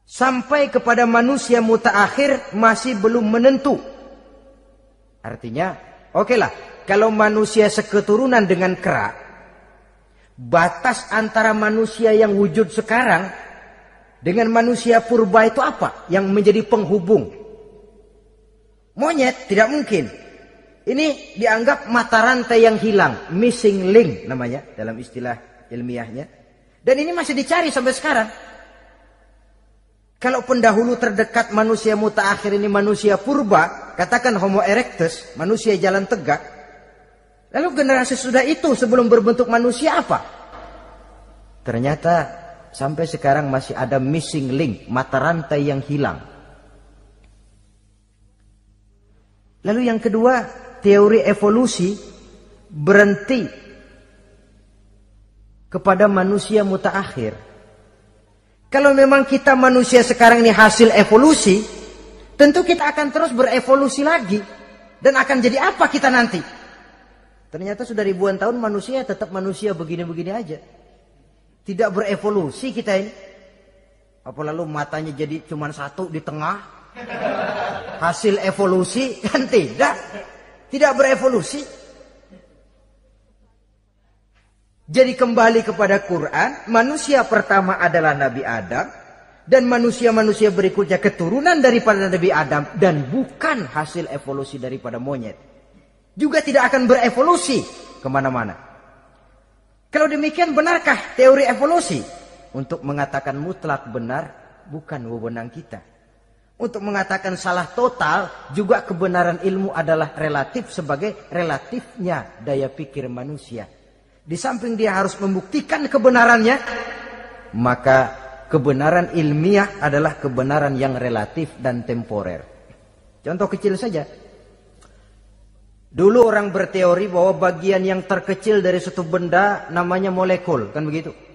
sampai kepada manusia mutaakhir masih belum menentu. Artinya, oke okay lah, kalau manusia seketurunan dengan kera, batas antara manusia yang wujud sekarang dengan manusia purba itu apa? Yang menjadi penghubung Monyet tidak mungkin. Ini dianggap mata rantai yang hilang, missing link namanya dalam istilah ilmiahnya. Dan ini masih dicari sampai sekarang. Kalau pendahulu terdekat manusia mutaakhir ini manusia purba, katakan Homo erectus, manusia jalan tegak. Lalu generasi sudah itu sebelum berbentuk manusia apa? Ternyata sampai sekarang masih ada missing link, mata rantai yang hilang. Lalu yang kedua, teori evolusi berhenti kepada manusia mutaakhir. Kalau memang kita manusia sekarang ini hasil evolusi, tentu kita akan terus berevolusi lagi. Dan akan jadi apa kita nanti? Ternyata sudah ribuan tahun manusia tetap manusia begini-begini aja. Tidak berevolusi kita ini. Apa lalu matanya jadi cuma satu di tengah? Hasil evolusi kan tidak. Tidak berevolusi. Jadi kembali kepada Quran, manusia pertama adalah Nabi Adam dan manusia-manusia berikutnya keturunan daripada Nabi Adam dan bukan hasil evolusi daripada monyet. Juga tidak akan berevolusi ke mana-mana. Kalau demikian benarkah teori evolusi? Untuk mengatakan mutlak benar bukan wewenang kita. Untuk mengatakan salah total juga kebenaran ilmu adalah relatif sebagai relatifnya daya pikir manusia. Di samping dia harus membuktikan kebenarannya, maka kebenaran ilmiah adalah kebenaran yang relatif dan temporer. Contoh kecil saja. Dulu orang berteori bahwa bagian yang terkecil dari suatu benda namanya molekul, kan begitu?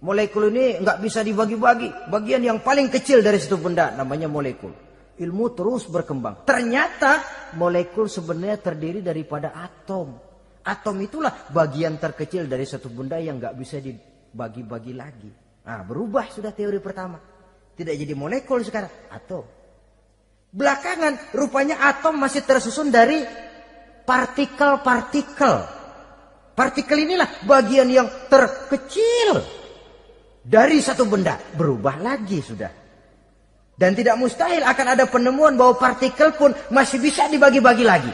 Molekul ini nggak bisa dibagi-bagi. Bagian yang paling kecil dari satu benda namanya molekul. Ilmu terus berkembang. Ternyata molekul sebenarnya terdiri daripada atom. Atom itulah bagian terkecil dari satu benda yang nggak bisa dibagi-bagi lagi. Nah, berubah sudah teori pertama. Tidak jadi molekul sekarang, atom. Belakangan rupanya atom masih tersusun dari partikel-partikel. Partikel inilah bagian yang terkecil dari satu benda berubah lagi sudah. Dan tidak mustahil akan ada penemuan bahwa partikel pun masih bisa dibagi-bagi lagi.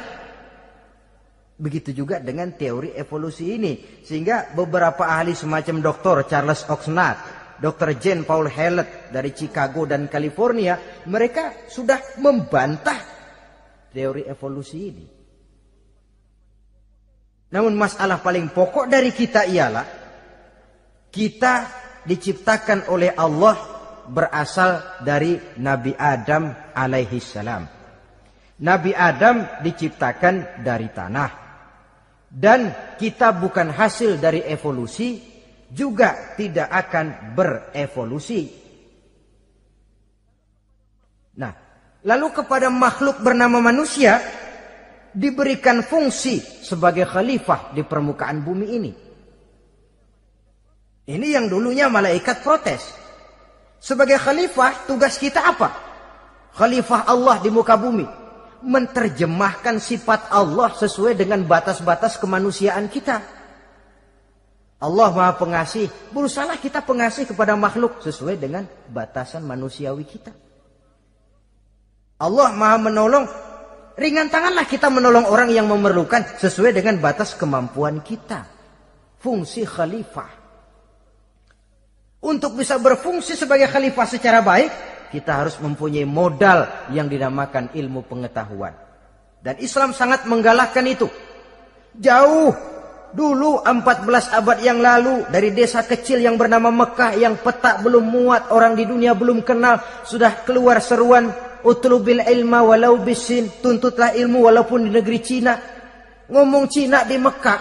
Begitu juga dengan teori evolusi ini. Sehingga beberapa ahli semacam Dr. Charles Oxnard, Dr. Jane Paul Hallett dari Chicago dan California, mereka sudah membantah teori evolusi ini. Namun masalah paling pokok dari kita ialah kita diciptakan oleh Allah berasal dari Nabi Adam alaihi salam. Nabi Adam diciptakan dari tanah. Dan kita bukan hasil dari evolusi, juga tidak akan berevolusi. Nah, lalu kepada makhluk bernama manusia diberikan fungsi sebagai khalifah di permukaan bumi ini. Ini yang dulunya malaikat protes. Sebagai khalifah, tugas kita apa? Khalifah Allah di muka bumi. Menterjemahkan sifat Allah sesuai dengan batas-batas kemanusiaan kita. Allah maha pengasih. Berusaha kita pengasih kepada makhluk sesuai dengan batasan manusiawi kita. Allah maha menolong. Ringan tanganlah kita menolong orang yang memerlukan sesuai dengan batas kemampuan kita. Fungsi khalifah. Untuk bisa berfungsi sebagai khalifah secara baik, kita harus mempunyai modal yang dinamakan ilmu pengetahuan. Dan Islam sangat menggalakkan itu. Jauh dulu 14 abad yang lalu dari desa kecil yang bernama Mekah yang petak belum muat, orang di dunia belum kenal, sudah keluar seruan utlubil ilma walau bisin, tuntutlah ilmu walaupun di negeri Cina. Ngomong Cina di Mekah.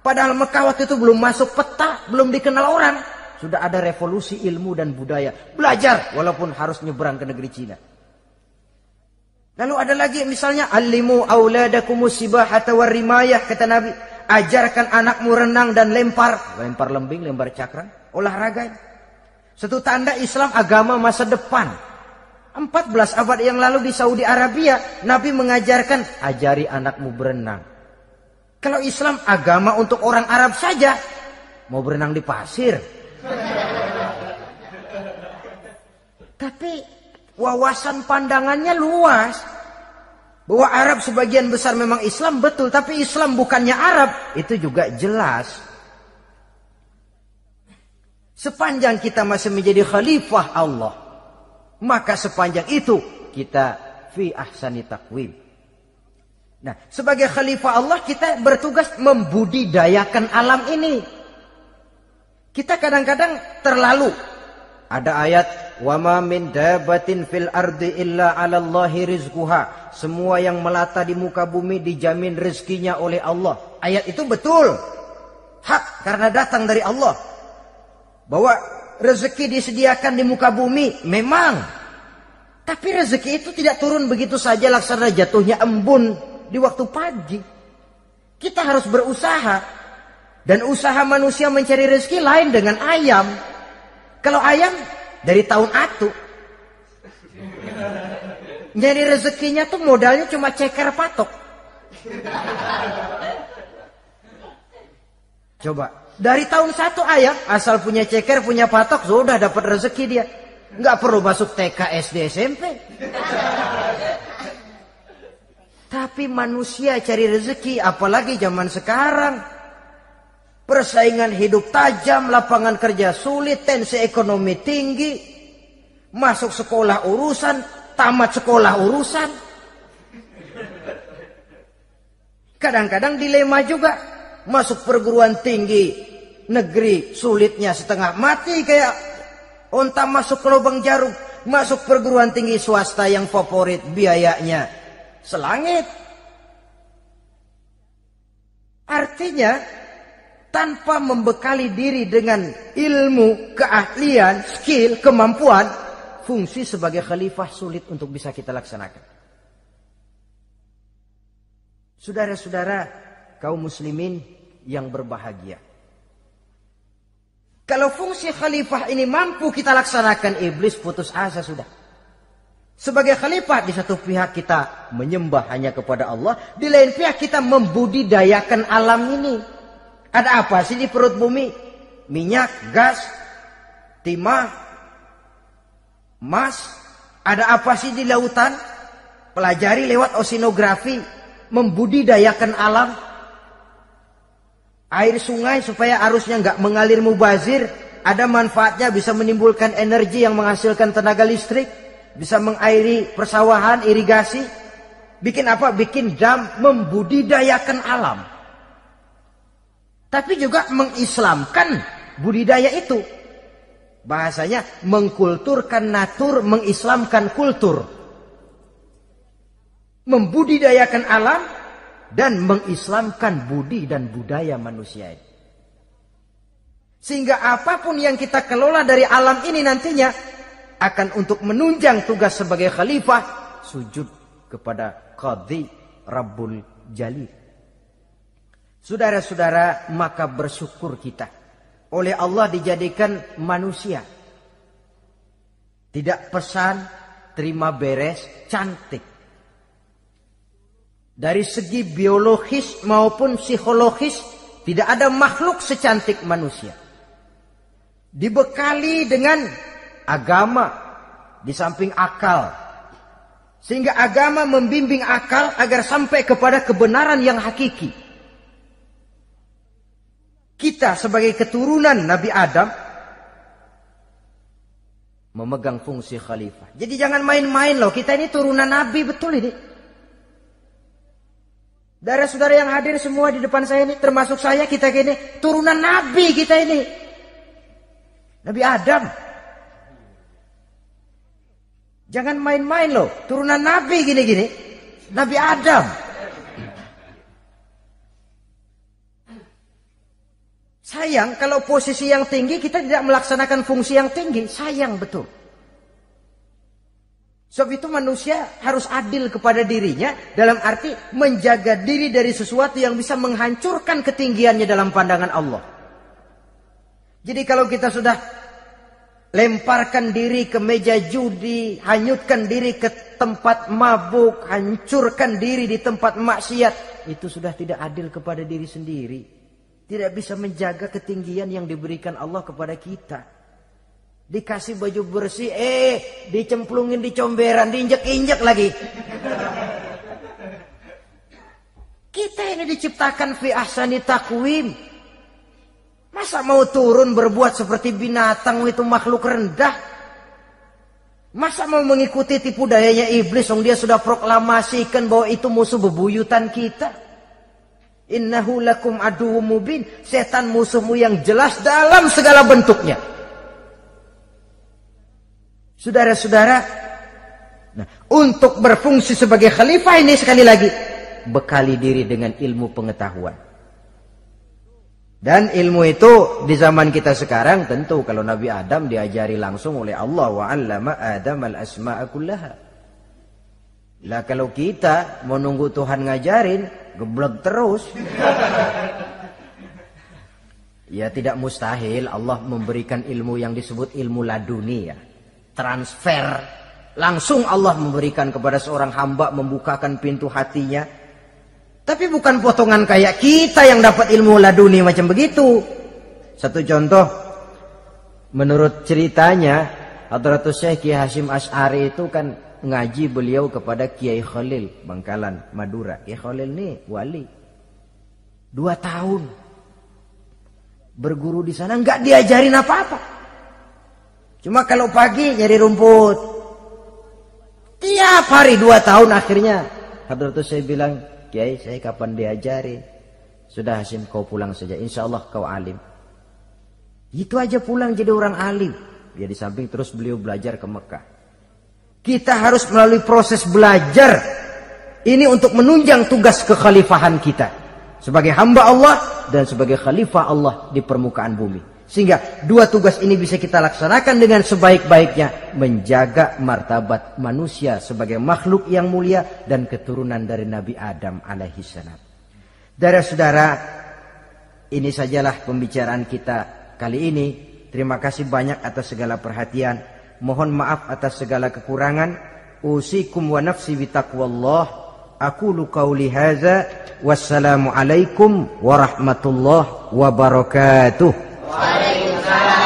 Padahal Mekah waktu itu belum masuk peta, belum dikenal orang. Sudah ada revolusi ilmu dan budaya. Belajar walaupun harus nyebrang ke negeri Cina. Lalu ada lagi misalnya alimu auladakumus sibahata rimayah kata Nabi, ajarkan anakmu renang dan lempar, lempar lembing, lempar cakram, olahraga. Satu tanda Islam agama masa depan. 14 abad yang lalu di Saudi Arabia, Nabi mengajarkan ajari anakmu berenang. Kalau Islam agama untuk orang Arab saja, mau berenang di pasir, tapi wawasan pandangannya luas. Bahwa Arab sebagian besar memang Islam betul, tapi Islam bukannya Arab, itu juga jelas. Sepanjang kita masih menjadi khalifah Allah, maka sepanjang itu kita fi ahsani takwim. Nah, sebagai khalifah Allah kita bertugas membudidayakan alam ini. Kita kadang-kadang terlalu ada ayat wama min dabatin fil ardi illa 'ala Allahi rizquha. Semua yang melata di muka bumi dijamin rezekinya oleh Allah. Ayat itu betul. hak karena datang dari Allah. Bahwa rezeki disediakan di muka bumi, memang. Tapi rezeki itu tidak turun begitu saja laksana jatuhnya embun di waktu pagi. Kita harus berusaha. Dan usaha manusia mencari rezeki lain dengan ayam. Kalau ayam dari tahun atu. Nyari rezekinya tuh modalnya cuma ceker patok. Coba. Dari tahun satu ayam asal punya ceker, punya patok, sudah dapat rezeki dia. Nggak perlu masuk TK, SD, SMP. Tapi manusia cari rezeki, apalagi zaman sekarang. Persaingan hidup tajam, lapangan kerja sulit, tensi ekonomi tinggi. Masuk sekolah urusan, tamat sekolah urusan. Kadang-kadang dilema juga. Masuk perguruan tinggi negeri sulitnya setengah mati kayak onta masuk ke lubang jarum. Masuk perguruan tinggi swasta yang favorit biayanya selangit. Artinya tanpa membekali diri dengan ilmu, keahlian, skill, kemampuan, fungsi sebagai khalifah sulit untuk bisa kita laksanakan. Saudara-saudara kaum muslimin yang berbahagia. Kalau fungsi khalifah ini mampu kita laksanakan, iblis putus asa sudah. Sebagai khalifah di satu pihak kita menyembah hanya kepada Allah, di lain pihak kita membudidayakan alam ini. Ada apa sih di perut bumi? Minyak, gas, timah, emas. Ada apa sih di lautan? Pelajari lewat oceanografi. Membudidayakan alam. Air sungai supaya arusnya nggak mengalir mubazir. Ada manfaatnya bisa menimbulkan energi yang menghasilkan tenaga listrik. Bisa mengairi persawahan, irigasi. Bikin apa? Bikin dam membudidayakan alam tapi juga mengislamkan budidaya itu. Bahasanya mengkulturkan natur, mengislamkan kultur. Membudidayakan alam dan mengislamkan budi dan budaya manusia. Sehingga apa pun yang kita kelola dari alam ini nantinya akan untuk menunjang tugas sebagai khalifah sujud kepada Qadhi Rabbul Jalil. Saudara-saudara, maka bersyukur kita. Oleh Allah dijadikan manusia. Tidak pesan, terima beres, cantik. Dari segi biologis maupun psikologis, tidak ada makhluk secantik manusia. Dibekali dengan agama, di samping akal. Sehingga agama membimbing akal agar sampai kepada kebenaran yang hakiki. Kita sebagai keturunan Nabi Adam memegang fungsi khalifah. Jadi jangan main-main loh. Kita ini turunan Nabi betul ini. Darah saudara yang hadir semua di depan saya ini, termasuk saya kita gini, turunan Nabi kita ini. Nabi Adam. Jangan main-main loh, turunan Nabi gini-gini. Nabi Adam. Sayang kalau posisi yang tinggi kita tidak melaksanakan fungsi yang tinggi. Sayang betul. Sebab itu manusia harus adil kepada dirinya dalam arti menjaga diri dari sesuatu yang bisa menghancurkan ketinggiannya dalam pandangan Allah. Jadi kalau kita sudah lemparkan diri ke meja judi, hanyutkan diri ke tempat mabuk, hancurkan diri di tempat maksiat, itu sudah tidak adil kepada diri sendiri. Tidak bisa menjaga ketinggian yang diberikan Allah kepada kita. Dikasih baju bersih, eh dicemplungin di comberan, diinjek-injek lagi. Kita ini diciptakan fi ahsani takwim. Masa mau turun berbuat seperti binatang itu makhluk rendah? Masa mau mengikuti tipu dayanya iblis, yang dia sudah proklamasikan bahwa itu musuh bebuyutan kita? Innahu lakum aduwwum mubin. Setan musuhmu yang jelas dalam segala bentuknya. Saudara-saudara, nah, untuk berfungsi sebagai khalifah ini sekali lagi bekali diri dengan ilmu pengetahuan. Dan ilmu itu di zaman kita sekarang tentu kalau Nabi Adam diajari langsung oleh Allah wa 'allama Adam al-asma'a kullaha. Lah kalau kita mau nunggu Tuhan ngajarin, geblek terus. ya tidak mustahil Allah memberikan ilmu yang disebut ilmu laduni ya. Transfer. Langsung Allah memberikan kepada seorang hamba membukakan pintu hatinya tapi bukan potongan kayak kita yang dapat ilmu laduni macam begitu. Satu contoh, menurut ceritanya, Hadratus Syekh Kiai Hashim Ash'ari itu kan ngaji beliau kepada Kiai Khalil, Bangkalan, Madura. Kiai Khalil ini wali. Dua tahun. Berguru di sana nggak diajarin apa-apa. Cuma kalau pagi nyari rumput. Tiap hari dua tahun akhirnya. Hadratus Syekh bilang, Kiai saya kapan diajari? Sudah Hasim kau pulang saja. Insya Allah kau alim. Itu aja pulang jadi orang alim. Ya di samping terus beliau belajar ke Mekah. Kita harus melalui proses belajar. Ini untuk menunjang tugas kekhalifahan kita. Sebagai hamba Allah dan sebagai khalifah Allah di permukaan bumi. Sehingga dua tugas ini bisa kita laksanakan dengan sebaik-baiknya. Menjaga martabat manusia sebagai makhluk yang mulia dan keturunan dari Nabi Adam alaihissalam. Saudara-saudara, ini sajalah pembicaraan kita kali ini. Terima kasih banyak atas segala perhatian mohon maaf atas segala kekurangan. Usikum wa nafsi bitaqwallah. Aku lukau lihaza wassalamu alaikum warahmatullahi wabarakatuh. Waalaikumsalam.